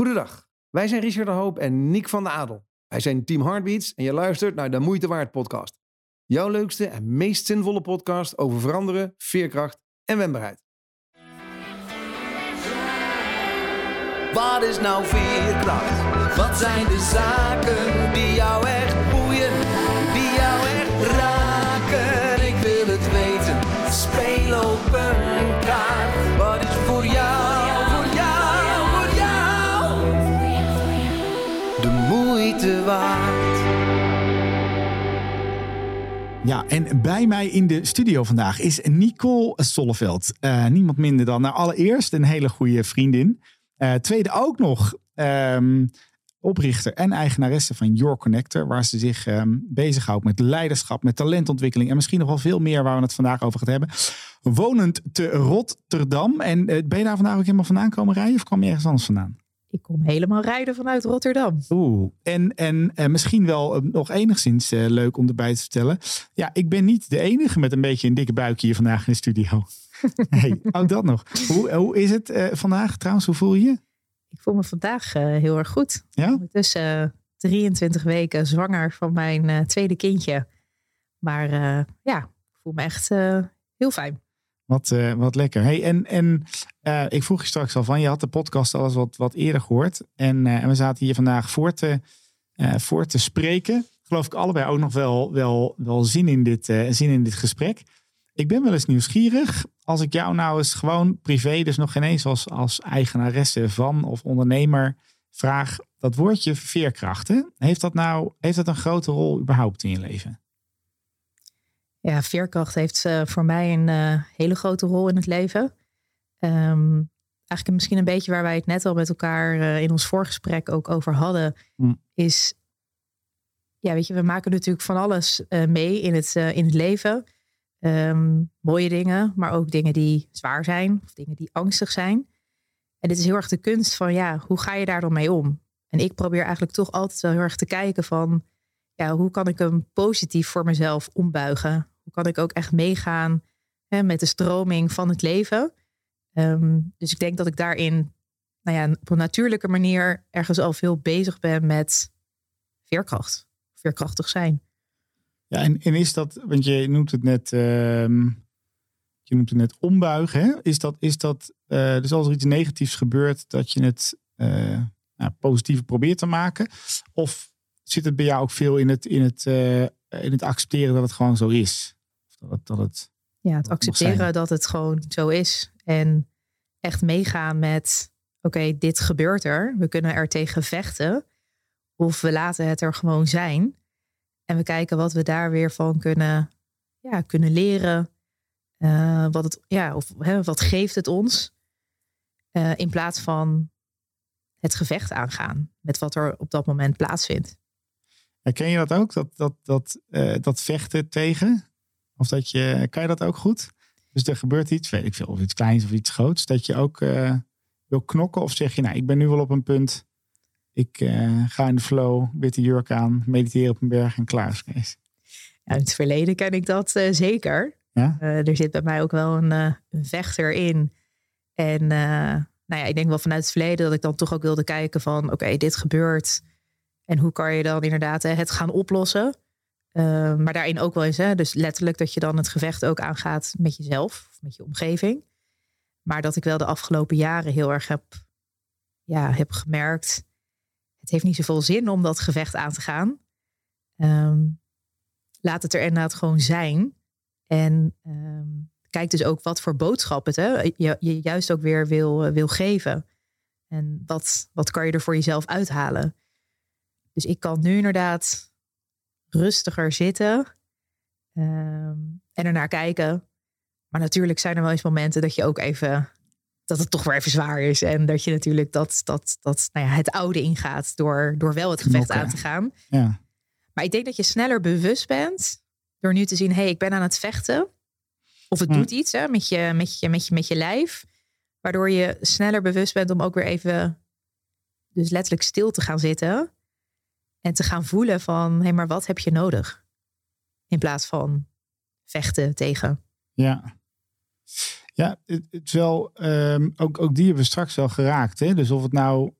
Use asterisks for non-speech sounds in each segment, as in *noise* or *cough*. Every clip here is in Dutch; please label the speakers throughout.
Speaker 1: Goedendag, wij zijn Richard de Hoop en Nick van de Adel. Wij zijn Team Heartbeats en je luistert naar de Moeite Waard podcast. Jouw leukste en meest zinvolle podcast over veranderen, veerkracht en wendbaarheid.
Speaker 2: Wat is nou veerkracht? Wat zijn de zaken die jou echt boeien, die jou echt raken? Ik wil het weten, speel op een kaart.
Speaker 3: Ja, en bij mij in de studio vandaag is Nicole Solleveld. Eh, niemand minder dan nou, allereerst een hele goede vriendin. Eh, tweede ook nog ehm, oprichter en eigenaresse van Your Connector. Waar ze zich um, bezighoudt met leiderschap, met talentontwikkeling. En misschien nog wel veel meer waar we het vandaag over gaan hebben. Wonend te Rotterdam. En uh, ben je daar vandaag ook helemaal vandaan komen rijden? Of kwam je ergens anders vandaan?
Speaker 4: Ik kom helemaal rijden vanuit Rotterdam.
Speaker 3: Oeh, en, en uh, misschien wel uh, nog enigszins uh, leuk om erbij te vertellen. Ja, ik ben niet de enige met een beetje een dikke buikje hier vandaag in de studio. *laughs* hey, ook dat nog. Hoe, hoe is het vandaag trouwens? Hoe voel je je?
Speaker 4: Ik voel me vandaag heel erg goed.
Speaker 3: Ja?
Speaker 4: Tussen 23 weken zwanger van mijn tweede kindje. Maar ja, ik voel me echt heel fijn.
Speaker 3: Wat, uh, wat lekker. Hey, en en uh, ik vroeg je straks al van, je had de podcast alles wat, wat eerder gehoord. En, uh, en we zaten hier vandaag voor te, voor te spreken. Geloof ik allebei ook nog wel, wel, wel zin, in dit, zin in dit gesprek. Ik ben wel eens nieuwsgierig. Als ik jou nou eens gewoon privé, dus nog geen eens als, als eigenaresse van of ondernemer, vraag dat woordje veerkrachten. Heeft dat nou heeft dat een grote rol überhaupt in je leven?
Speaker 4: Ja, veerkracht heeft uh, voor mij een uh, hele grote rol in het leven. Um, eigenlijk misschien een beetje waar wij het net al met elkaar uh, in ons voorgesprek ook over hadden, mm. is, ja, weet je, we maken natuurlijk van alles mee in het, in het leven. Um, mooie dingen, maar ook dingen die zwaar zijn of dingen die angstig zijn. En dit is heel erg de kunst van, ja, hoe ga je daar dan mee om? En ik probeer eigenlijk toch altijd wel heel erg te kijken van, ja, hoe kan ik hem positief voor mezelf ombuigen? Kan ik ook echt meegaan hè, met de stroming van het leven? Um, dus ik denk dat ik daarin, nou ja, op een natuurlijke manier ergens al veel bezig ben met veerkracht, veerkrachtig zijn.
Speaker 3: Ja, en, en is dat, want je noemt het net, um, je noemt het net ombuigen. Is dat, is dat uh, dus als er iets negatiefs gebeurt, dat je het uh, nou, positief probeert te maken? Of zit het bij jou ook veel in het, in het, uh, in het accepteren dat het gewoon zo is? Dat het, dat het,
Speaker 4: ja, het accepteren dat het gewoon zo is. En echt meegaan met, oké, dit gebeurt er. We kunnen er tegen vechten. Of we laten het er gewoon zijn. En we kijken wat we daar weer van kunnen, ja, kunnen leren. Uh, wat, het, ja, of, hè, wat geeft het ons? Uh, in plaats van het gevecht aangaan met wat er op dat moment plaatsvindt.
Speaker 3: Herken je dat ook? Dat, dat, dat, uh, dat vechten tegen? Of dat je, kan je dat ook goed? Dus er gebeurt iets, weet ik veel, of iets kleins of iets groots, dat je ook uh, wil knokken? Of zeg je, nou, ik ben nu wel op een punt, ik uh, ga in de flow, witte jurk aan, mediteren op een berg en klaar is Kees.
Speaker 4: Ja, in het verleden ken ik dat uh, zeker.
Speaker 3: Ja?
Speaker 4: er zit bij mij ook wel een, een vechter in. En nou ja, ik denk wel vanuit het verleden dat ik dan toch ook wilde kijken van, oké, okay, dit gebeurt. En hoe kan je dan inderdaad het gaan oplossen? Uh, maar daarin ook wel eens, hè, dus letterlijk dat je dan het gevecht ook aangaat met jezelf of met je omgeving. Maar dat ik wel de afgelopen jaren heel erg heb, ja, heb gemerkt, het heeft niet zoveel zin om dat gevecht aan te gaan. Um, laat het er inderdaad gewoon zijn. En um, kijk dus ook wat voor boodschap het hè, je, je juist ook weer wil, wil geven. En wat, wat kan je er voor jezelf uithalen? Dus ik kan nu inderdaad rustiger zitten um, en ernaar kijken. Maar natuurlijk zijn er wel eens momenten dat je ook even dat het toch weer even zwaar is. En dat je natuurlijk dat, dat, dat nou ja, het oude ingaat door, door wel het gevecht aan te gaan.
Speaker 3: Ja.
Speaker 4: Maar ik denk dat je sneller bewust bent door nu te zien, hé, hey, ik ben aan het vechten. Of het
Speaker 3: Hm.
Speaker 4: doet iets hè, met, je, met, je, met, je, met je lijf. Waardoor je sneller bewust bent om ook weer even, dus letterlijk stil te gaan zitten. En te gaan voelen van, hé, hey, maar wat heb je nodig? In plaats van vechten tegen.
Speaker 3: Ja. Ja, het, wel, ehm, ook, ook die hebben we straks wel geraakt. Hè? Dus of het nou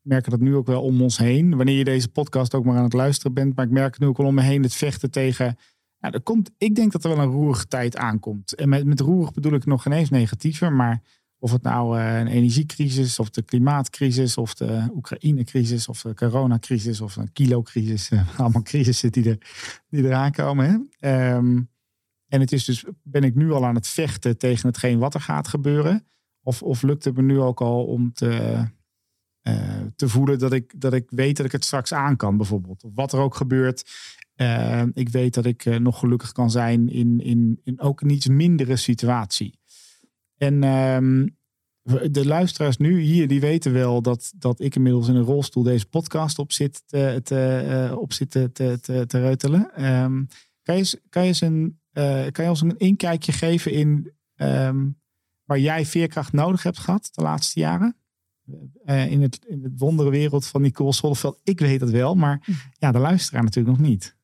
Speaker 3: merk dat nu ook wel om ons heen. Wanneer je deze podcast ook maar aan het luisteren bent. Maar ik merk nu ook al om me heen het vechten tegen. Nou, er komt, ik denk dat er wel een roerige tijd aankomt. En met, met roerig bedoel ik nog geen eens negatiever. Maar of het nou uh, een energiecrisis, of de klimaatcrisis, of de Oekraïne-crisis, of de coronacrisis, of een kilocrisis. Uh, *laughs* allemaal crisissen die, er, die eraan komen. Um, en het is dus, ben ik nu al aan het vechten tegen hetgeen wat er gaat gebeuren? Of, of lukt het me nu ook al om te, uh, te voelen dat ik, dat ik weet dat ik het straks aan kan, bijvoorbeeld? Of wat er ook gebeurt. Ik weet dat ik nog gelukkig kan zijn in, in, in ook een iets mindere situatie. En um, de luisteraars nu hier, die weten wel dat, dat ik inmiddels in een rolstoel deze podcast op zit te, te, op zit te, te, te, te reutelen. Um, kan, je, kan, je eens een, kan je ons een inkijkje geven in um, waar jij veerkracht nodig hebt gehad de laatste jaren? Uh, in, het, in het wondere wereld van Nicole Solveld. Ik weet het wel, maar ja, de luisteraar natuurlijk nog niet.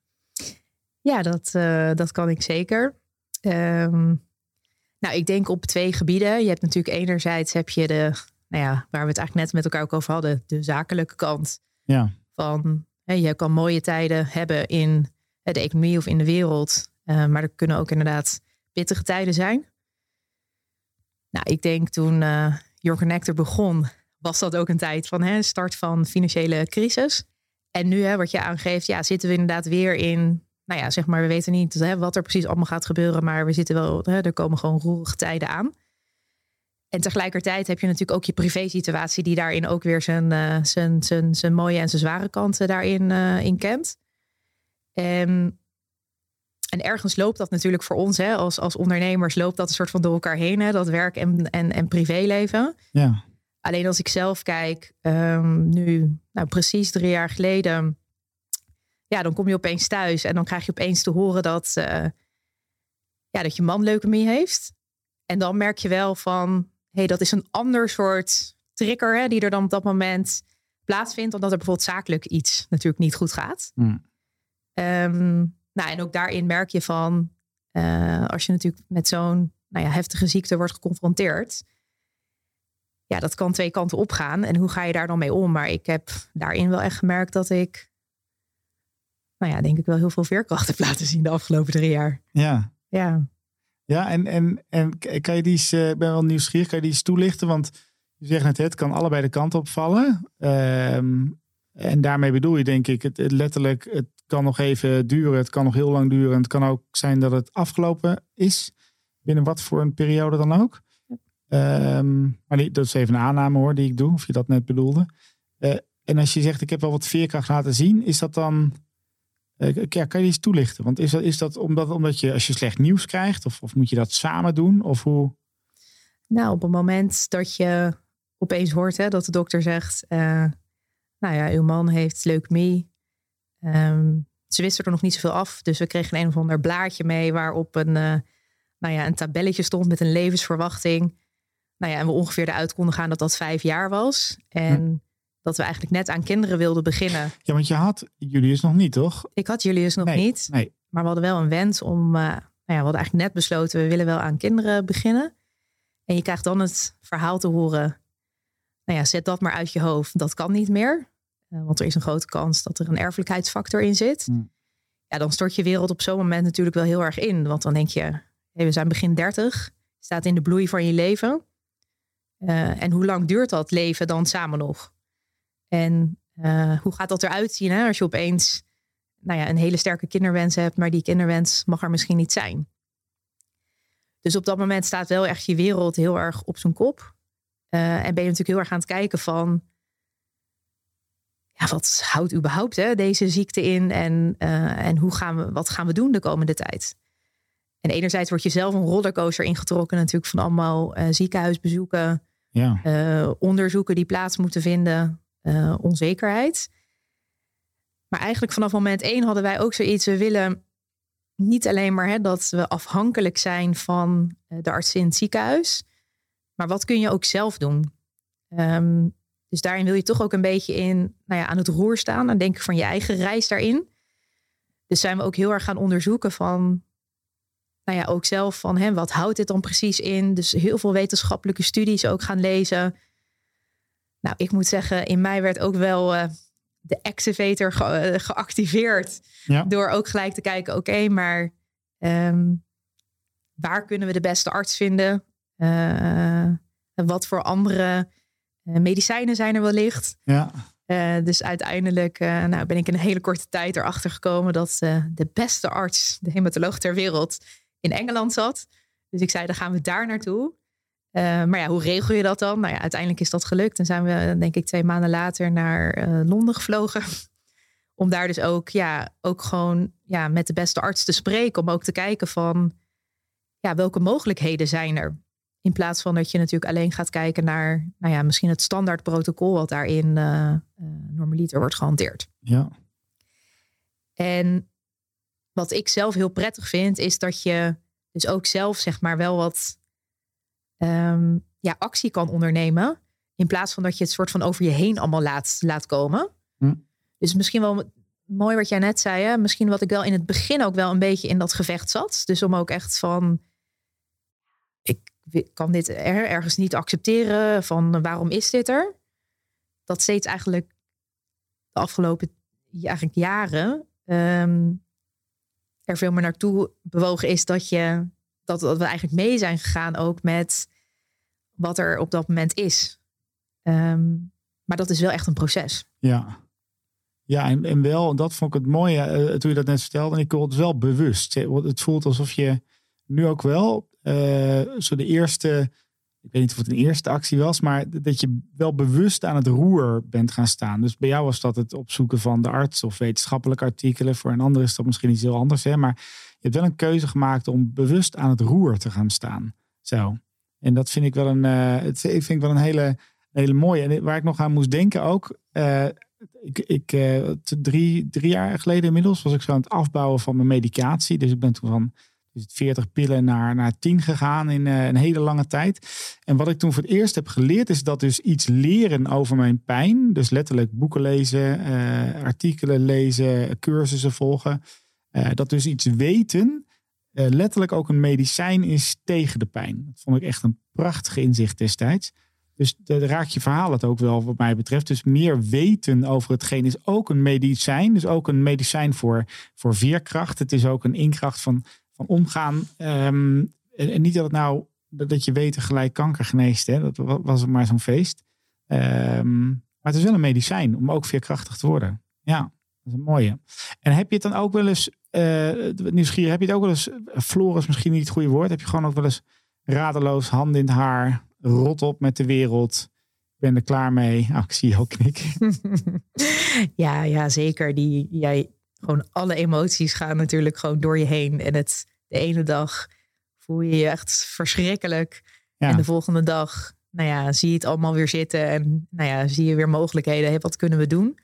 Speaker 4: Ja, dat, uh, dat kan ik zeker. Um, nou, ik denk op twee gebieden. Je hebt natuurlijk enerzijds heb je de, nou ja, waar we het eigenlijk net met elkaar ook over hadden, de zakelijke kant.
Speaker 3: Ja.
Speaker 4: Van, hè, je kan mooie tijden hebben in de economie of in de wereld. Uh, maar er kunnen ook inderdaad pittige tijden zijn. Nou, ik denk toen uh, Your Connector begon, was dat ook een tijd van hè, start van financiële crisis. En nu, hè, wat je aangeeft, ja, zitten we inderdaad weer in, nou ja, zeg maar, we weten niet hè, wat er precies allemaal gaat gebeuren, maar we zitten wel, hè, er komen gewoon roerige tijden aan. En tegelijkertijd heb je natuurlijk ook je privé-situatie, die daarin ook weer zijn, uh, zijn, zijn, zijn mooie en zijn zware kanten daarin uh, in kent. En en ergens loopt dat natuurlijk voor ons, hè, als, als ondernemers, loopt dat een soort van door elkaar heen, hè, dat werk en, en, en privéleven.
Speaker 3: Ja.
Speaker 4: Alleen als ik zelf kijk, um, nu nou, precies drie jaar geleden, ja, dan kom je opeens thuis en dan krijg je opeens te horen dat, uh, ja, dat je man leukemie heeft. En dan merk je wel van, hey, dat is een ander soort trigger hè, die er dan op dat moment plaatsvindt, omdat er bijvoorbeeld zakelijk iets natuurlijk niet goed gaat.
Speaker 3: Mm.
Speaker 4: Um, nou, en ook daarin merk je van, uh, als je natuurlijk met zo'n nou ja, heftige ziekte wordt geconfronteerd. Ja, dat kan twee kanten opgaan. En hoe ga je daar dan mee om? Maar ik heb daarin wel echt gemerkt dat ik, nou ja, denk ik wel heel veel veerkracht heb *laughs* laten zien de afgelopen drie jaar.
Speaker 3: Ja.
Speaker 4: Ja.
Speaker 3: Ja, en, en, en kan je die eens, uh, ik ben wel nieuwsgierig, kan je die eens toelichten? Want je zegt net, het kan allebei de kant opvallen. Um, en daarmee bedoel je denk ik het, het letterlijk, het kan nog even duren, het kan nog heel lang duren. En het kan ook zijn dat het afgelopen is, binnen wat voor een periode dan ook. Um, maar die, dat is even een aanname hoor, die ik doe, of je dat net bedoelde. Uh, en als je zegt, ik heb wel wat veerkracht laten zien, is dat dan... Uh, ja, kan je eens toelichten? Want is dat, is dat omdat, omdat je, als je slecht nieuws krijgt, of, of moet je dat samen doen? Of hoe?
Speaker 4: Nou, op het moment dat je opeens hoort hè, dat de dokter zegt... Uh, nou ja, uw man heeft leukemie. Um, ze wisten er nog niet zoveel af. Dus we kregen een of ander blaadje mee waarop een, uh, nou ja, een tabelletje stond met een levensverwachting. Nou ja, en we ongeveer eruit konden gaan dat dat vijf jaar was. En hm. Dat we eigenlijk net aan kinderen wilden beginnen.
Speaker 3: Ja, want je had Julius nog niet, toch?
Speaker 4: Ik had Julius nog
Speaker 3: nee,
Speaker 4: niet.
Speaker 3: Nee.
Speaker 4: Maar we hadden wel een wens om, uh, nou ja, we hadden eigenlijk net besloten, we willen wel aan kinderen beginnen. En je krijgt dan het verhaal te horen nou ja, zet dat maar uit je hoofd. Dat kan niet meer. Uh, want er is een grote kans dat er een erfelijkheidsfactor in zit.
Speaker 3: Mm.
Speaker 4: Ja, dan stort je wereld op zo'n moment natuurlijk wel heel erg in. Want dan denk je, hey, we zijn begin 30. Staat in de bloei van je leven. Uh, en hoe lang duurt dat leven dan samen nog? En uh, hoe gaat dat eruit zien hè? als je opeens nou ja, een hele sterke kinderwens hebt, maar die kinderwens mag er misschien niet zijn. Dus op dat moment staat wel echt je wereld heel erg op zijn kop. Uh, en ben je natuurlijk heel erg aan het kijken van. Ja, wat houdt überhaupt hè, deze ziekte in? En, uh, en hoe gaan we, wat gaan we doen de komende tijd? En enerzijds word je zelf een rollercoaster ingetrokken, natuurlijk van allemaal uh, ziekenhuisbezoeken,
Speaker 3: ja.
Speaker 4: onderzoeken die plaats moeten vinden, onzekerheid. Maar eigenlijk vanaf moment één hadden wij ook zoiets. We willen niet alleen maar hè, dat we afhankelijk zijn van de arts in het ziekenhuis. Maar wat kun je ook zelf doen? Um, dus daarin wil je toch ook een beetje in, nou ja, aan het roer staan en denken van je eigen reis daarin. Dus zijn we ook heel erg gaan onderzoeken van, nou ja, ook zelf van, hè, wat houdt dit dan precies in? Dus heel veel wetenschappelijke studies ook gaan lezen. Nou, ik moet zeggen, in mij werd ook wel uh, de activator ge uh, geactiveerd.
Speaker 3: Ja.
Speaker 4: Door ook gelijk te kijken, oké, maar um, waar kunnen we de beste arts vinden? Uh, wat voor andere medicijnen zijn er wellicht?
Speaker 3: Ja.
Speaker 4: dus uiteindelijk nou, ben ik in een hele korte tijd erachter gekomen dat de beste arts, de hematoloog ter wereld, in Engeland zat. Dus ik zei, dan gaan we daar naartoe. Uh, maar ja, hoe regel je dat dan? Nou ja, uiteindelijk is dat gelukt. En zijn we, denk ik, twee maanden later naar uh, Londen gevlogen. *laughs* Om daar dus ook, ja, ook gewoon ja, met de beste arts te spreken. Om ook te kijken van, ja, welke mogelijkheden zijn er? In plaats van dat je natuurlijk alleen gaat kijken naar, nou ja, misschien het standaard protocol wat daarin uh, normaliter wordt gehanteerd.
Speaker 3: Ja.
Speaker 4: En wat ik zelf heel prettig vind, is dat je dus ook zelf zeg maar wel wat um, ja, actie kan ondernemen. In plaats van dat je het soort van over je heen allemaal laat, laat komen.
Speaker 3: Hm.
Speaker 4: Dus misschien wel mooi wat jij net zei. Hè? Misschien wat ik wel in het begin ook wel een beetje in dat gevecht zat. Dus om ook echt van. Ik kan dit er, ergens niet accepteren. Van waarom is dit er? Dat steeds eigenlijk de afgelopen eigenlijk jaren. Um, er veel meer naartoe bewogen is dat je dat, dat we eigenlijk mee zijn gegaan ook met wat er op dat moment is. Um, maar dat is wel echt een proces.
Speaker 3: Ja. Ja, en, en wel, dat vond ik het mooie uh, toen je dat net vertelde. En ik word het wel bewust. Het voelt alsof je nu ook wel uh, zo de eerste, ik weet niet of het een eerste actie was, maar dat je wel bewust aan het roer bent gaan staan. Dus bij jou was dat het opzoeken van de arts of wetenschappelijke artikelen. Voor een ander is dat misschien iets heel anders. Hè? Maar je hebt wel een keuze gemaakt om bewust aan het roer te gaan staan. Zo. En dat vind ik wel een, uh, het vind wel een hele, hele mooie. En waar ik nog aan moest denken ook. Uh, ik, ik uh, drie, drie jaar geleden inmiddels was ik zo aan het afbouwen van mijn medicatie. Dus ik ben toen van 40 pillen naar, naar 10 gegaan in een hele lange tijd. En wat ik toen voor het eerst heb geleerd is dat dus iets leren over mijn pijn. Dus letterlijk boeken lezen, artikelen lezen, cursussen volgen. Uh, dat dus iets weten letterlijk ook een medicijn is tegen de pijn. Dat vond ik echt een prachtig inzicht destijds. Dus daar raak je verhaal het ook wel wat mij betreft. Dus meer weten over hetgeen is ook een medicijn. Dus ook een medicijn voor, voor veerkracht. Het is ook een inkracht van, van omgaan. Um, en, niet dat het nou dat je weet gelijk kanker geneest. Hè? Dat was maar zo'n feest. Um, maar het is wel een medicijn om ook veerkrachtig te worden. Ja, dat is een mooie. En heb je het dan ook wel eens uh, nieuwsgierig, heb je het ook wel eens, Floris misschien niet het goede woord, heb je gewoon ook wel eens radeloos, hand in het haar, rot op met de wereld, ben er klaar mee. Oh, ik zie ook knikken. *laughs*
Speaker 4: ja, ja, zeker. Die, jij, gewoon alle emoties gaan natuurlijk gewoon door je heen. En het, de ene dag voel je je echt verschrikkelijk.
Speaker 3: Ja.
Speaker 4: En de volgende dag, nou ja, zie je het allemaal weer zitten. En nou ja, zie je weer mogelijkheden. Hey, wat kunnen we doen?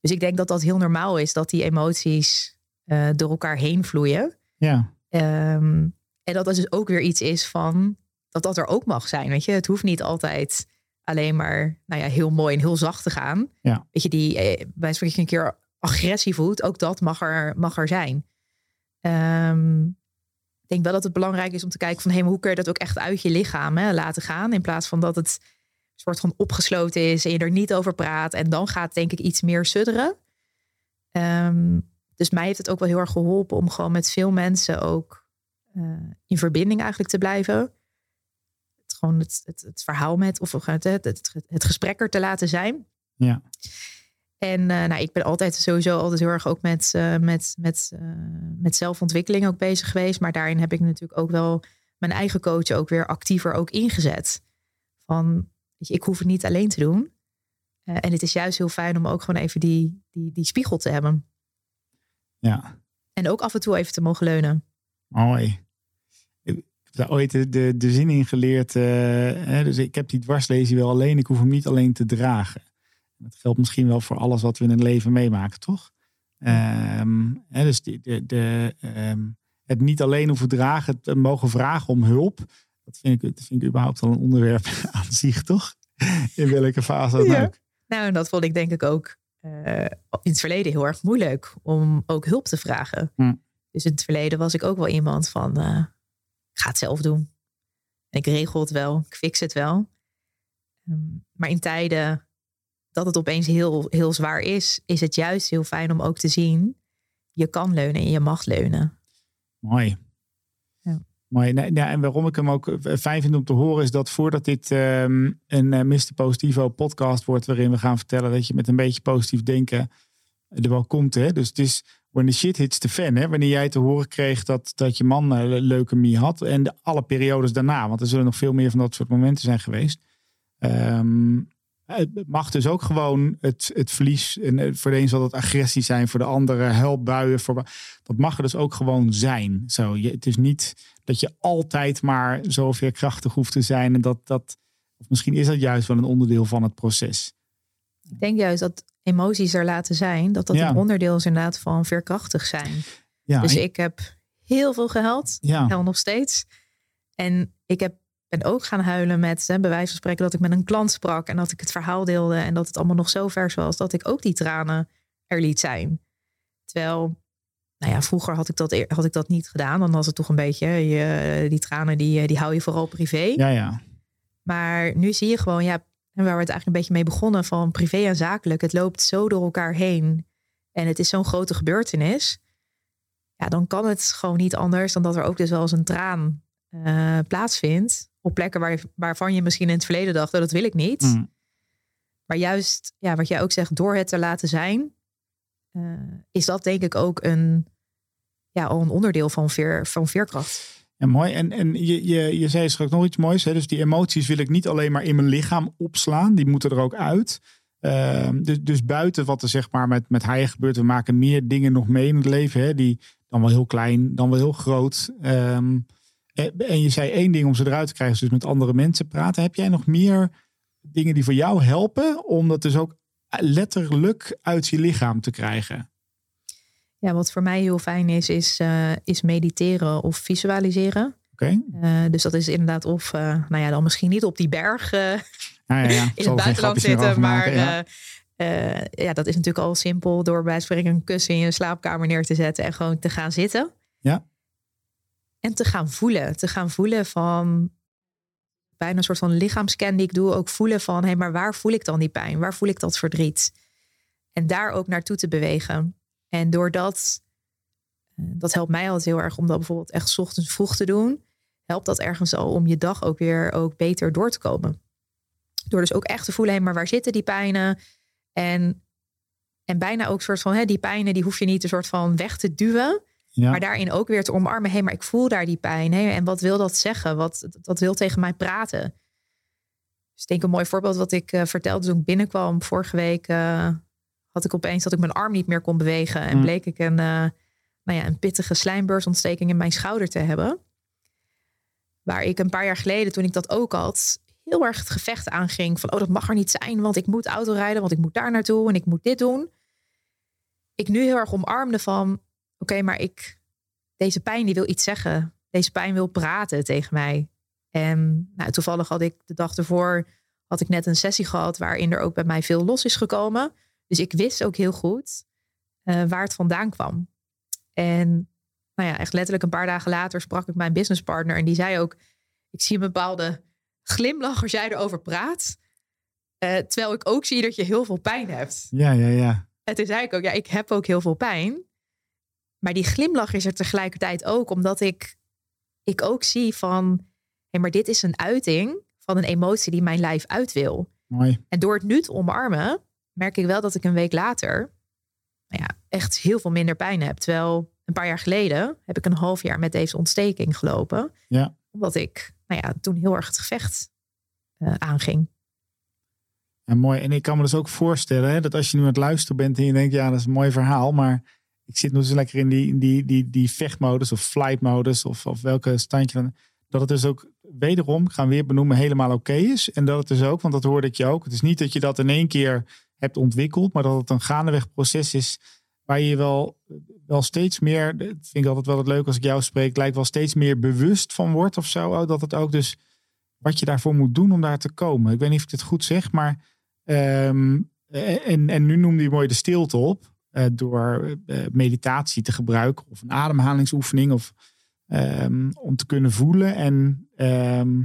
Speaker 4: Dus ik denk dat dat heel normaal is, dat die emoties uh, door elkaar heen vloeien.
Speaker 3: Ja.
Speaker 4: Um, en dat dat dus ook weer iets is van dat dat er ook mag zijn. Weet je, het hoeft niet altijd alleen maar nou ja, heel mooi en heel zacht te gaan.
Speaker 3: Ja.
Speaker 4: Weet je, die eh, bij je een keer agressie voelt, ook dat mag er, mag er zijn. Um, ik denk wel dat het belangrijk is om te kijken van maar hoe kun je dat ook echt uit je lichaam hè, laten gaan. In plaats van dat het soort van opgesloten is en je er niet over praat. En dan gaat denk ik iets meer sudderen. Um, dus mij heeft het ook wel heel erg geholpen om gewoon met veel mensen ook uh, in verbinding eigenlijk te blijven. Het, gewoon het verhaal met, of het, het, het, het gesprek er te laten zijn.
Speaker 3: Ja.
Speaker 4: En uh, nou, ik ben altijd sowieso altijd heel erg ook met, uh, met, met, met zelfontwikkeling ook bezig geweest. Maar daarin heb ik natuurlijk ook wel mijn eigen coach ook weer actiever ook ingezet. Van, weet je, ik hoef het niet alleen te doen. en het is juist heel fijn om ook gewoon even die, die, die spiegel te hebben.
Speaker 3: Ja.
Speaker 4: En ook af en toe even te mogen leunen.
Speaker 3: Mooi. Ik heb daar ooit de, de, de zin in geleerd. Hè, dus ik heb die dwarslezing wel alleen. Ik hoef hem niet alleen te dragen. Dat geldt misschien wel voor alles wat we in het leven meemaken, toch? Um, hè, dus de, de, um, het niet alleen hoeven dragen, het mogen vragen om hulp. Dat vind ik, dat vind ik überhaupt al een onderwerp *laughs* aan zich, toch? In welke fase dan
Speaker 4: ja.
Speaker 3: ook.
Speaker 4: Nou, en dat vond ik denk ik ook uh, in het verleden heel erg moeilijk om ook hulp te vragen.
Speaker 3: Hm.
Speaker 4: Dus in het verleden was ik ook wel iemand van, uh, ik ga het zelf doen. En ik regel het wel, ik fix het wel. Ehm, maar in tijden dat het opeens heel, heel zwaar is, is het juist heel fijn om ook te zien, je kan leunen en je mag leunen.
Speaker 3: Mooi.
Speaker 4: Ja.
Speaker 3: Mooi. Nee, en waarom ik hem ook eh, fijn vind om te horen, is dat voordat dit ehm, een uh, Mr. Positivo podcast wordt, waarin we gaan vertellen dat je met een beetje positief denken er wel komt. Hè? Dus het is when the shit hits the fan. Hè? Wanneer jij te horen kreeg dat, dat je man uh, leukemie had. En de, alle periodes daarna. Want er zullen nog veel meer van dat soort momenten zijn geweest. Um, het mag dus ook gewoon het, het verlies. En voor de een zal het agressie zijn, voor de andere helpbuien. Voor, dat mag er dus ook gewoon zijn. Zo, je, het is niet dat je altijd maar zoveel krachtig hoeft te zijn. En dat, dat, of misschien is dat juist wel een onderdeel van het proces.
Speaker 4: Ik denk juist dat emoties er laten zijn, dat dat
Speaker 3: Ja.
Speaker 4: een onderdeel is inderdaad van veerkrachtig zijn.
Speaker 3: Ja,
Speaker 4: Dus
Speaker 3: en-
Speaker 4: ik heb heel veel gehuild,
Speaker 3: ja.
Speaker 4: nog steeds. En ik heb, ben ook gaan huilen met, hè, bij wijze van spreken, dat ik met een klant sprak en dat ik het verhaal deelde en dat het allemaal nog zo vers was dat ik ook die tranen er liet zijn. Terwijl, nou ja, vroeger had ik dat, had ik dat niet gedaan. Dan was het toch een beetje, je, die tranen die, die hou je vooral privé.
Speaker 3: ja, ja.
Speaker 4: Maar nu zie je gewoon, ja, en waar we het eigenlijk een beetje mee begonnen, van privé en zakelijk. Het loopt zo door elkaar heen. En het is zo'n grote gebeurtenis. Ja, dan kan het gewoon niet anders dan dat er ook dus wel eens een traan eh, plaatsvindt. Op plekken waar, waarvan je misschien in het verleden dacht, "Oh, dat wil ik niet.
Speaker 3: Mm.
Speaker 4: Maar juist, ja, wat jij ook zegt, door het te laten zijn, eh, is dat denk ik ook een, ja, al een onderdeel van, veer, van veerkracht.
Speaker 3: Ja, mooi. En, en je, je, je zei straks nog iets moois. Hè? Dus die emoties wil ik niet alleen maar in mijn lichaam opslaan. Die moeten er ook uit. Ehm, dus, dus buiten wat er zeg maar met, met haaien gebeurt. We maken meer dingen nog mee in het leven. Hè? Die dan wel heel klein, dan wel heel groot. Ehm, en, en je zei één ding om ze eruit te krijgen. Dus met andere mensen praten. Heb jij nog meer dingen die voor jou helpen? Om dat dus ook letterlijk uit je lichaam te krijgen.
Speaker 4: Ja, wat voor mij heel fijn is, is, eh, is mediteren of visualiseren.
Speaker 3: Oké?
Speaker 4: Eh, dus dat is inderdaad of, eh, nou ja, dan misschien niet op die berg eh,
Speaker 3: Nou ja, ja. *laughs*
Speaker 4: In het buitenland zitten. Maar
Speaker 3: ja.
Speaker 4: eh, eh, ja, dat is natuurlijk al simpel door bij spreken een kussen in je slaapkamer neer te zetten en gewoon te gaan zitten.
Speaker 3: Ja.
Speaker 4: En te gaan voelen. Te gaan voelen van bijna een soort van lichaamscan die ik doe. Ook voelen van, hé, maar waar voel ik dan die pijn? Waar voel ik dat verdriet? En daar ook naartoe te bewegen. En doordat, eh, dat helpt mij altijd heel erg om dat bijvoorbeeld echt ochtends vroeg te doen. Helpt dat ergens al om je dag ook weer ook beter door te komen. Door dus ook echt te voelen, hé, maar waar zitten die pijnen? En, en bijna ook soort van, hè, die pijnen, die hoef je niet een soort van weg te duwen.
Speaker 3: Ja.
Speaker 4: Maar daarin ook weer te omarmen. Hé, maar ik voel daar die pijn. Hé, en wat wil dat zeggen? Wat dat wil tegen mij praten? Dus ik denk een mooi voorbeeld wat ik eh, vertelde toen ik binnenkwam vorige week. eh, had ik opeens dat ik mijn arm niet meer kon bewegen. En
Speaker 3: Mm.
Speaker 4: bleek ik een, eh, nou ja, een pittige slijmbeursontsteking in mijn schouder te hebben. Waar ik een paar jaar geleden, toen ik dat ook had, heel erg het gevecht aanging. Van, oh, dat mag er niet zijn, want ik moet autorijden, want ik moet daar naartoe en ik moet dit doen. Ik nu heel erg omarmde van, oké, maar ik, deze pijn die wil iets zeggen. Deze pijn wil praten tegen mij. En nou, toevallig had ik de dag ervoor, had ik net een sessie gehad waarin er ook bij mij veel los is gekomen. Dus ik wist ook heel goed eh, waar het vandaan kwam. En nou ja, echt letterlijk een paar dagen later sprak ik mijn businesspartner en die zei ook, ik zie een bepaalde glimlach als jij erover praat. Eh, terwijl ik ook zie dat je heel veel pijn hebt.
Speaker 3: ja, ja, ja.
Speaker 4: En toen zei ik ook, ja, ik heb ook heel veel pijn. Maar die glimlach is er tegelijkertijd ook, omdat ik, ik ook zie van, hé, maar dit is een uiting van een emotie die mijn lijf uit wil.
Speaker 3: Mooi.
Speaker 4: En door het nu te omarmen, merk ik wel dat ik een week later nou ja, echt heel veel minder pijn heb. Terwijl een paar jaar geleden heb ik een half jaar met deze ontsteking gelopen.
Speaker 3: Ja.
Speaker 4: Omdat ik nou ja, toen heel erg het gevecht eh, aanging.
Speaker 3: Ja, mooi. En ik kan me dus ook voorstellen hè, dat als je nu aan het luisteren bent en je denkt, ja, dat is een mooi verhaal, maar ik zit nu dus lekker in die, die, die, die vechtmodus of flightmodus of, of welke standje dan. Dat het dus ook wederom, ik ga hem weer benoemen, helemaal oké is. En dat het dus ook, want dat hoorde ik je ook. Het is niet dat je dat in één keer hebt ontwikkeld, maar dat het een gaandeweg proces is waar je wel, wel steeds meer, dat vind ik altijd wel het leuk als ik jou spreek, lijkt wel steeds meer bewust van wordt of zo. Oh, dat het ook dus wat je daarvoor moet doen om daar te komen. Ik weet niet of ik het goed zeg, maar ehm, en, en nu noemde je mooi de stilte op eh, door eh, meditatie te gebruiken of een ademhalingsoefening of ehm, om te kunnen voelen en ehm,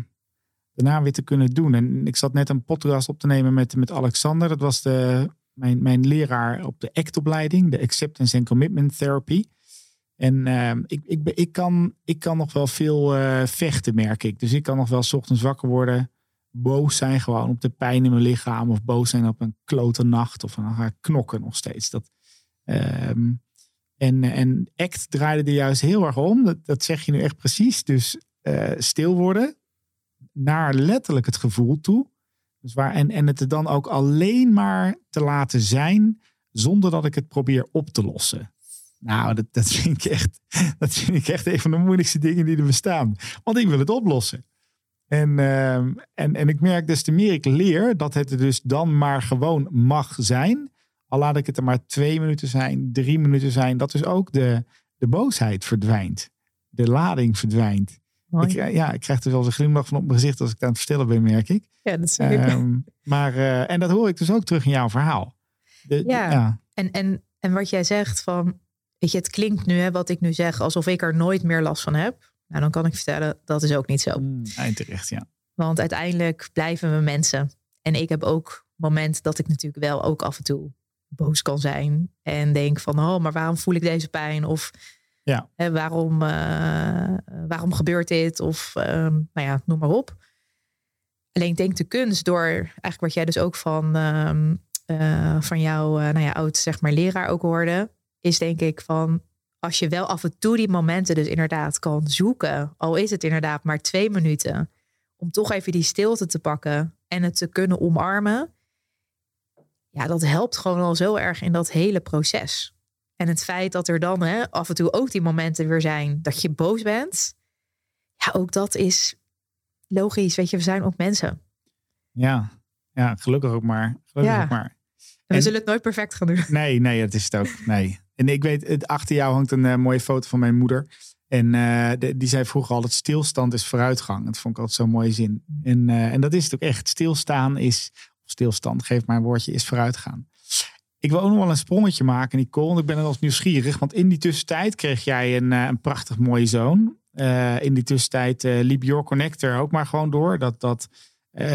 Speaker 3: daarna weer te kunnen doen. En ik zat net een podcast op te nemen met, met Alexander. Dat was de, mijn, mijn leraar op de ACT-opleiding, de Acceptance and Commitment Therapy. En uh, ik, ik, ik, kan, ik kan nog wel veel uh, vechten, merk ik. Dus ik kan nog wel s ochtends wakker worden, boos zijn gewoon op de pijn in mijn lichaam. Of boos zijn op een klote nacht. Of dan ga ik knokken nog steeds. Dat, um, en, en ACT draaide er juist heel erg om. Dat, zeg je nu echt precies. Dus uh, stil worden naar letterlijk het gevoel toe. Dus waar, en, en het er dan ook alleen maar te laten zijn zonder dat ik het probeer op te lossen. Nou, dat, dat, vind ik echt, *laughs* dat vind ik echt een van de moeilijkste dingen die er bestaan. Want ik wil het oplossen. En, uh, en, en ik merk des te meer ik leer dat het er dus dan maar gewoon mag zijn. Al laat ik het er maar twee minuten zijn, drie minuten zijn. Dat dus ook de, de boosheid verdwijnt. De lading verdwijnt. Ik, ja, ik krijg er wel een glimlach van op mijn gezicht als ik het aan het vertellen ben, merk ik.
Speaker 4: Ja, dat zie ik. Um,
Speaker 3: maar, uh, en dat hoor ik dus ook terug in jouw verhaal.
Speaker 4: De, ja, ja, En, en, en wat jij zegt van, weet je, het klinkt nu, hè, wat ik nu zeg, alsof ik er nooit meer last van heb. Nou, dan kan ik vertellen, dat is ook niet zo.
Speaker 3: Mm, terecht, ja.
Speaker 4: Want uiteindelijk blijven we mensen. En ik heb ook moment dat ik natuurlijk wel ook af en toe boos kan zijn. En denk van, oh, maar waarom voel ik deze pijn? Of ja. Hè, waarom, uh, waarom gebeurt dit? Of um, nou ja, noem maar op. Alleen ik denk de kunst door eigenlijk wat jij dus ook van, um, uh, van jouw uh, nou ja, oud zeg maar, leraar ook hoorde. Is denk ik van als je wel af en toe die momenten dus inderdaad kan zoeken. Al is het inderdaad maar twee minuten. Om toch even die stilte te pakken en het te kunnen omarmen. Ja, dat helpt gewoon al zo erg in dat hele proces. En het feit dat er dan hè, af en toe ook die momenten weer zijn dat je boos bent. Ja, ook dat is logisch. Weet je, we zijn ook mensen.
Speaker 3: Ja, ja gelukkig ook maar. Gelukkig
Speaker 4: ja.
Speaker 3: ook maar.
Speaker 4: En we zullen het nooit perfect gaan doen. *laughs*
Speaker 3: Nee, nee, dat is het ook. Nee. En ik weet, het, achter jou hangt een uh, mooie foto van mijn moeder. En uh, de, die zei vroeger altijd, stilstand is vooruitgang. Dat vond ik altijd zo'n mooie zin. En, uh, en dat is het ook echt. Stilstaan is, stilstand, geef maar een woordje, is vooruitgaan. Ik wil ook nog wel een sprongetje maken, Nicole. Ik ben als nieuwsgierig. Want in die tussentijd kreeg jij een, een prachtig mooie zoon. in die tussentijd liep Your Connector ook maar gewoon door. Dat, dat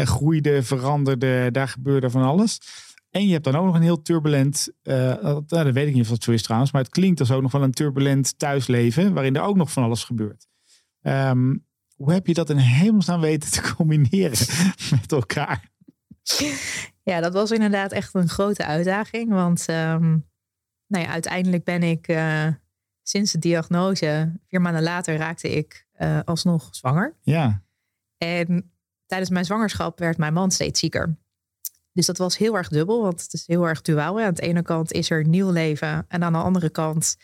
Speaker 3: groeide, veranderde, daar gebeurde van alles. En je hebt dan ook nog een heel turbulent, uh, dat, weet ik niet of dat zo is trouwens, maar het klinkt als ook nog wel een turbulent thuisleven, waarin er ook nog van alles gebeurt. Um, hoe heb je dat in hemelsnaam weten te *laughs* combineren met elkaar? *laughs*
Speaker 4: Ja, dat was inderdaad echt een grote uitdaging. Want um, nou ja, uiteindelijk ben ik uh, sinds de diagnose, vier maanden later, raakte ik uh, alsnog zwanger.
Speaker 3: Ja.
Speaker 4: En tijdens mijn zwangerschap werd mijn man steeds zieker. Dus dat was heel erg dubbel, want het is heel erg duaal. Aan de ene kant is er nieuw leven en aan de andere kant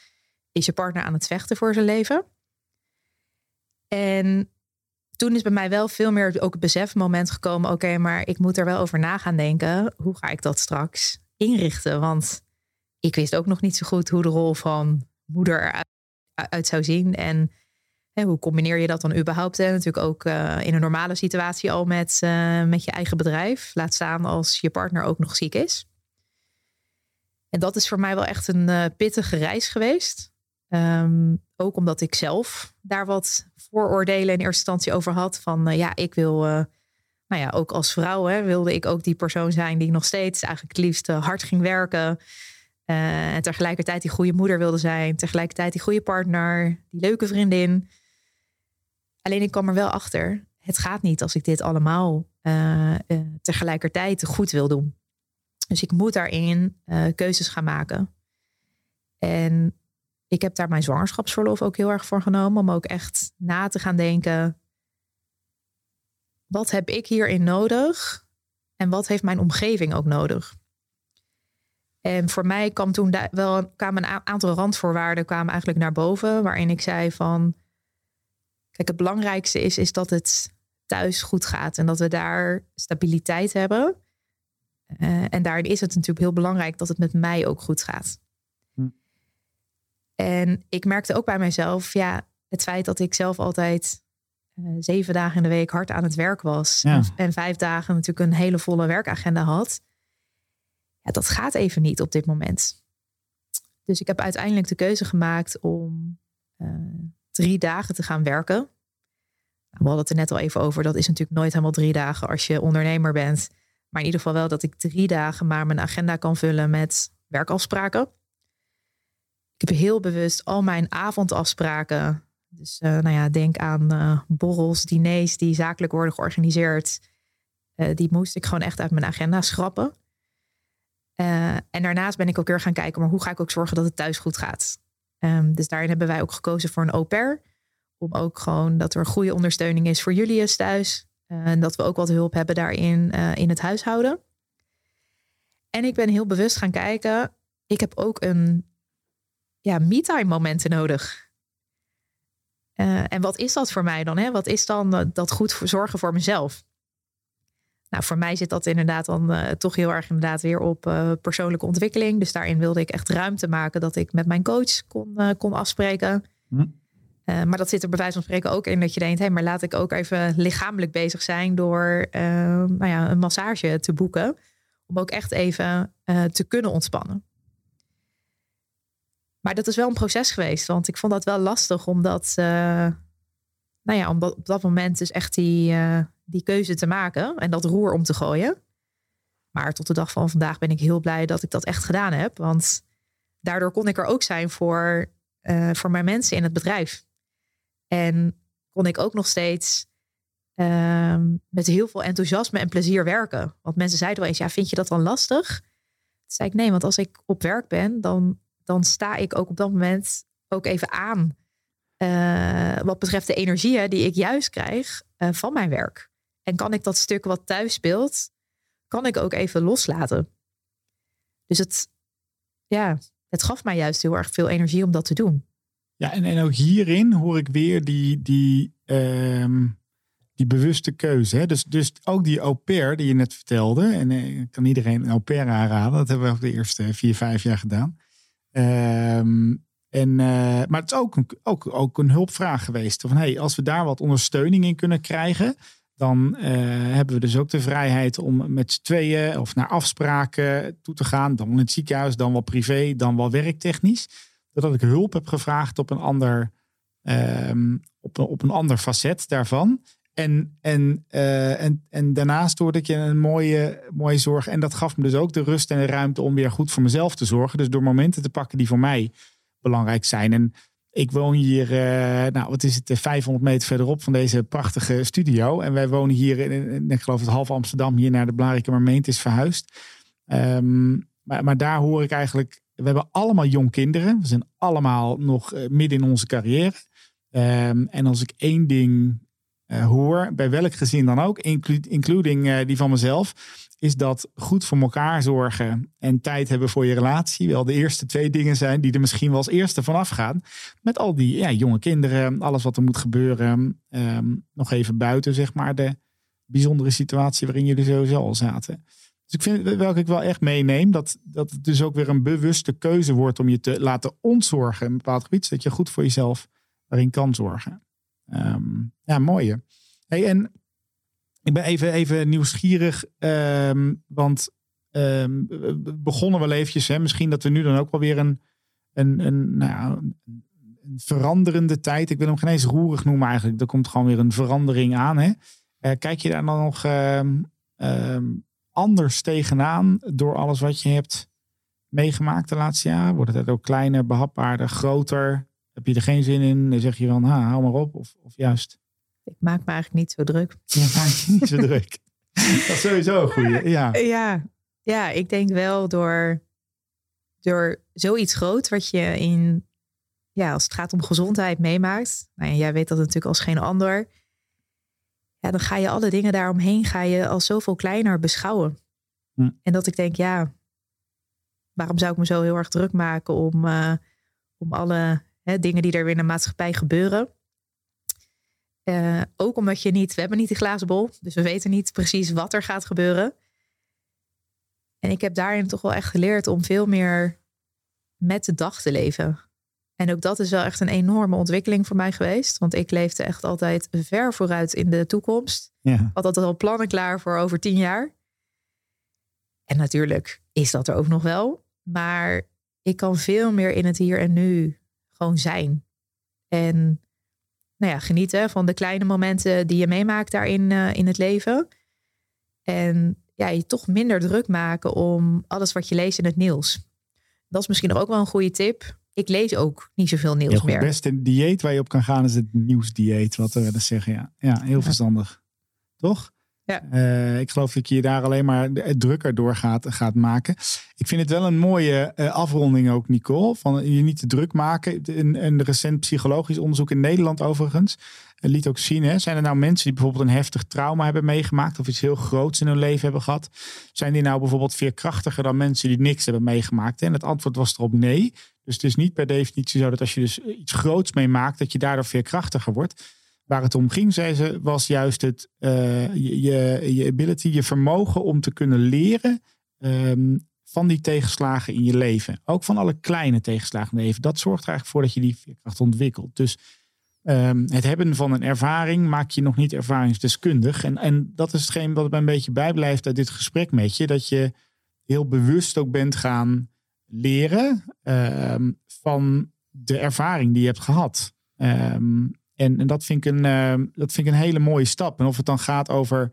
Speaker 4: is je partner aan het vechten voor zijn leven. En toen is bij mij wel veel meer ook het besefmoment gekomen: oké, maar ik moet er wel over na gaan denken. Hoe ga ik dat straks inrichten? Want ik wist ook nog niet zo goed hoe de rol van moeder eruit zou zien. En hoe combineer je dat dan überhaupt? Hè? Natuurlijk ook uh, in een normale situatie al met, uh, met je eigen bedrijf. Laat staan als je partner ook nog ziek is. En dat is voor mij wel echt een uh, pittige reis geweest. Um, ook omdat ik zelf daar wat vooroordelen in eerste instantie over had. Van ja, ik wil, nou ja, ook als vrouw hè, wilde ik ook die persoon zijn die nog steeds eigenlijk het liefst hard ging werken. en tegelijkertijd die goede moeder wilde zijn. Tegelijkertijd die goede partner, die leuke vriendin. Alleen ik kwam er wel achter, het gaat niet als ik dit allemaal tegelijkertijd goed wil doen. Dus ik moet daarin keuzes gaan maken. En ik heb daar mijn zwangerschapsverlof ook heel erg voor genomen. Om ook echt na te gaan denken. Wat heb ik hierin nodig? En wat heeft mijn omgeving ook nodig? En voor mij kwam toen wel kwamen een aantal randvoorwaarden kwamen eigenlijk naar boven. Waarin ik zei van Kijk, het belangrijkste is, is dat het thuis goed gaat en dat we daar stabiliteit hebben. Uh, en daarin is het natuurlijk heel belangrijk dat het met mij ook goed gaat. En ik merkte ook bij mezelf, ja, het feit dat ik zelf altijd uh, zeven dagen in de week hard aan het werk was. Ja. En, en, vijf dagen natuurlijk een hele volle werkagenda had. Ja, dat gaat even niet op dit moment. Dus ik heb uiteindelijk de keuze gemaakt om uh, drie dagen te gaan werken. We hadden het er net al even over. Dat is natuurlijk nooit helemaal drie dagen als je ondernemer bent. Maar in ieder geval wel dat ik drie dagen maar mijn agenda kan vullen met werkafspraken. Ik heb heel bewust al mijn avondafspraken. Dus uh, nou ja, denk aan uh, borrels, diners die zakelijk worden georganiseerd. Uh, die moest ik gewoon echt uit mijn agenda schrappen. en daarnaast ben ik ook weer gaan kijken, maar hoe ga ik ook zorgen dat het thuis goed gaat? Um, dus daarin hebben wij ook gekozen voor een au pair. Om ook gewoon dat er goede ondersteuning is voor Julius thuis. En dat we ook wat hulp hebben daarin in het huishouden. En ik ben heel bewust gaan kijken. Ik heb ook een ja, me-time momenten nodig. Uh, en wat is dat voor mij dan? Hè? Wat is dan dat goed voor zorgen voor mezelf? Nou, voor mij zit dat inderdaad dan uh, toch heel erg inderdaad weer op persoonlijke ontwikkeling. Dus daarin wilde ik echt ruimte maken dat ik met mijn coach kon, kon afspreken. Hm. maar dat zit er bij wijze van spreken ook in dat je denkt, hé, hey, maar laat ik ook even lichamelijk bezig zijn door nou ja, een massage te boeken. Om ook echt even te kunnen ontspannen. Maar dat is wel een proces geweest, want ik vond dat wel lastig, omdat, nou ja, om op dat moment dus echt die, uh, die keuze te maken en dat roer om te gooien. Maar tot de dag van vandaag ben ik heel blij dat ik dat echt gedaan heb, want daardoor kon ik er ook zijn voor, uh, voor mijn mensen in het bedrijf. En kon ik ook nog steeds ehm, met heel veel enthousiasme en plezier werken. Want mensen zeiden wel eens, ja, vind je dat dan lastig? Toen zei ik, nee, want als ik op werk ben, dan dan sta ik ook op dat moment ook even aan. Uh, wat betreft de energieën die ik juist krijg uh, van mijn werk. En kan ik dat stuk wat thuis speelt, kan ik ook even loslaten. Dus het, ja, het gaf mij juist heel erg veel energie om dat te doen.
Speaker 3: Ja, en, en ook hierin hoor ik weer die, die, um, die bewuste keuze. Hè? Dus, dus ook die au pair die je net vertelde. En eh, ik kan iedereen een au pair aanraden. Dat hebben we ook de eerste vier, vijf jaar gedaan. Um, en, uh, maar het is ook een, ook, ook een hulpvraag geweest. Van hey, als we daar wat ondersteuning in kunnen krijgen, dan uh, hebben we dus ook de vrijheid om met z'n tweeën of naar afspraken toe te gaan. Dan in het ziekenhuis, dan wel privé, dan wel werktechnisch. Dat ik hulp heb gevraagd op een ander, op, op een ander facet daarvan. En, en, uh, en, en daarnaast hoorde ik je een mooie, mooie zorg. En dat gaf me dus ook de rust en de ruimte om weer goed voor mezelf te zorgen. Dus door momenten te pakken die voor mij belangrijk zijn. En ik woon hier, uh, nou wat is het, 500 eh, meter verderop van deze prachtige studio. En wij wonen hier, in, ik geloof het half Amsterdam, hier naar de Blarikum Marmeent is verhuisd. Um, maar, maar daar hoor ik eigenlijk, we hebben allemaal jong kinderen. We zijn allemaal nog midden in onze carrière. Um, en als ik één ding hoor, bij welk gezin dan ook, including uh, die van mezelf, is dat goed voor elkaar zorgen en tijd hebben voor je relatie wel de eerste twee dingen zijn die er misschien wel als eerste vanaf gaan. Met al die ja, jonge kinderen, alles wat er moet gebeuren. Um, nog even buiten, zeg maar, de bijzondere situatie waarin jullie sowieso al zaten. Dus ik vind welke ik wel echt meeneem, dat, dat het dus ook weer een bewuste keuze wordt om je te laten ontzorgen in een bepaald gebied, zodat je goed voor jezelf daarin kan zorgen. Um, ja, mooie. Hey, en ik ben even, even nieuwsgierig, um, want we begonnen wel eventjes. Hè, misschien dat we nu dan ook wel weer een, een, een, nou, een veranderende tijd. Ik wil hem geen eens roerig noemen eigenlijk. Er komt gewoon weer een verandering aan. Hè? Uh, kijk je daar dan nog anders tegenaan door alles wat je hebt meegemaakt de laatste jaren? Wordt het ook kleiner, behapbaarder, groter? Heb je er geen zin in? Dan zeg je van, ha, hou maar op. Of, of juist?
Speaker 4: Ik maak me eigenlijk niet zo druk.
Speaker 3: Je maakt je niet zo *laughs* druk. Dat is sowieso een goede. Ja.
Speaker 4: ja. Ja, ik denk wel door, door zoiets groot wat je in, ja, als het gaat om gezondheid meemaakt. Nou ja, jij weet dat natuurlijk als geen ander. Ja, dan ga je alle dingen daaromheen ga je als zoveel kleiner beschouwen. Hm. En dat ik denk, ja, waarom zou ik me zo heel erg druk maken om, uh, om alle Hè, dingen die er weer in de maatschappij gebeuren. Uh, ook omdat je niet, we hebben niet die glazen bol, dus we weten niet precies wat er gaat gebeuren. En ik heb daarin toch wel echt geleerd om veel meer met de dag te leven. En ook dat is wel echt een enorme ontwikkeling voor mij geweest. Want ik leefde echt altijd ver vooruit in de toekomst. Ja. Had altijd al plannen klaar voor over tien jaar. En natuurlijk is dat er ook nog wel. Maar ik kan veel meer in het hier en nu gewoon zijn. En nou ja, genieten van de kleine momenten die je meemaakt daarin uh, in het leven. En ja, je toch minder druk maken om alles wat je leest in het nieuws. Dat is misschien ook wel een goede tip. Ik lees ook niet zoveel nieuws meer.
Speaker 3: Het beste dieet waar je op kan gaan is het nieuwsdieet, wat we willen zeggen. Ja, ja heel verstandig. Toch?
Speaker 4: Ja.
Speaker 3: Uh, ik geloof dat je daar alleen maar drukker door gaat, gaat maken. Ik vind het wel een mooie uh, afronding ook, Nicole. Van je niet te druk maken. Een, recent psychologisch onderzoek in Nederland overigens liet ook zien. Hè, zijn er nou mensen die bijvoorbeeld een heftig trauma hebben meegemaakt of iets heel groots in hun leven hebben gehad? Zijn die nou bijvoorbeeld veerkrachtiger dan mensen die niks hebben meegemaakt? En het antwoord was erop nee. Dus het is niet per definitie zo dat als je dus iets groots meemaakt, dat je daardoor veerkrachtiger wordt. Waar het om ging, zei ze, was juist het, uh, je, je ability, je vermogen om te kunnen leren um, van die tegenslagen in je leven. Ook van alle kleine tegenslagen in je leven. Dat zorgt er eigenlijk voor dat je die veerkracht ontwikkelt. Dus um, het hebben van een ervaring maakt je nog niet ervaringsdeskundig. En, en dat is hetgeen wat mij een beetje bijblijft uit dit gesprek met je. Dat je heel bewust ook bent gaan leren um, van de ervaring die je hebt gehad. Um, en, en dat, vind ik een, uh, dat vind ik een hele mooie stap. En of het dan gaat over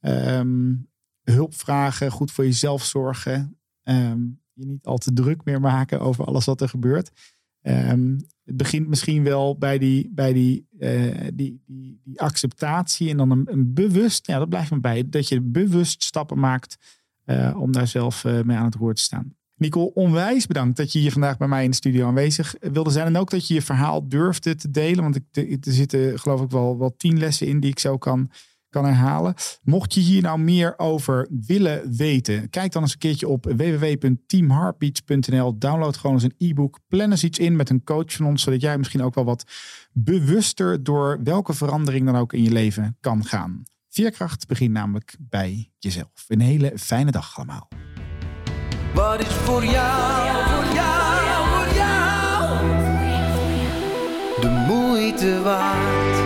Speaker 3: um, hulp vragen, goed voor jezelf zorgen. Um, je niet al te druk meer maken over alles wat er gebeurt. Het begint misschien wel bij die, bij die, uh, die, die, die, acceptatie en dan een, bewust, ja, dat blijft me bij, dat je bewust stappen maakt uh, om daar zelf uh, mee aan het woord te staan. Nicole, onwijs bedankt dat je hier vandaag bij mij in de studio aanwezig wilde zijn. En ook dat je je verhaal durfde te delen. Want er zitten geloof ik wel, wel tien lessen in die ik zo kan, kan herhalen. Mocht je hier nou meer over willen weten, kijk dan eens een keertje op www.teamheartbeats.nl. Download gewoon eens een e-book. Plan eens iets in met een coach van ons, zodat jij misschien ook wel wat bewuster door welke verandering dan ook in je leven kan gaan. Veerkracht begint namelijk bij jezelf. Een hele fijne dag allemaal.
Speaker 2: Wat is voor jou, voor jou, voor jou de moeite waard?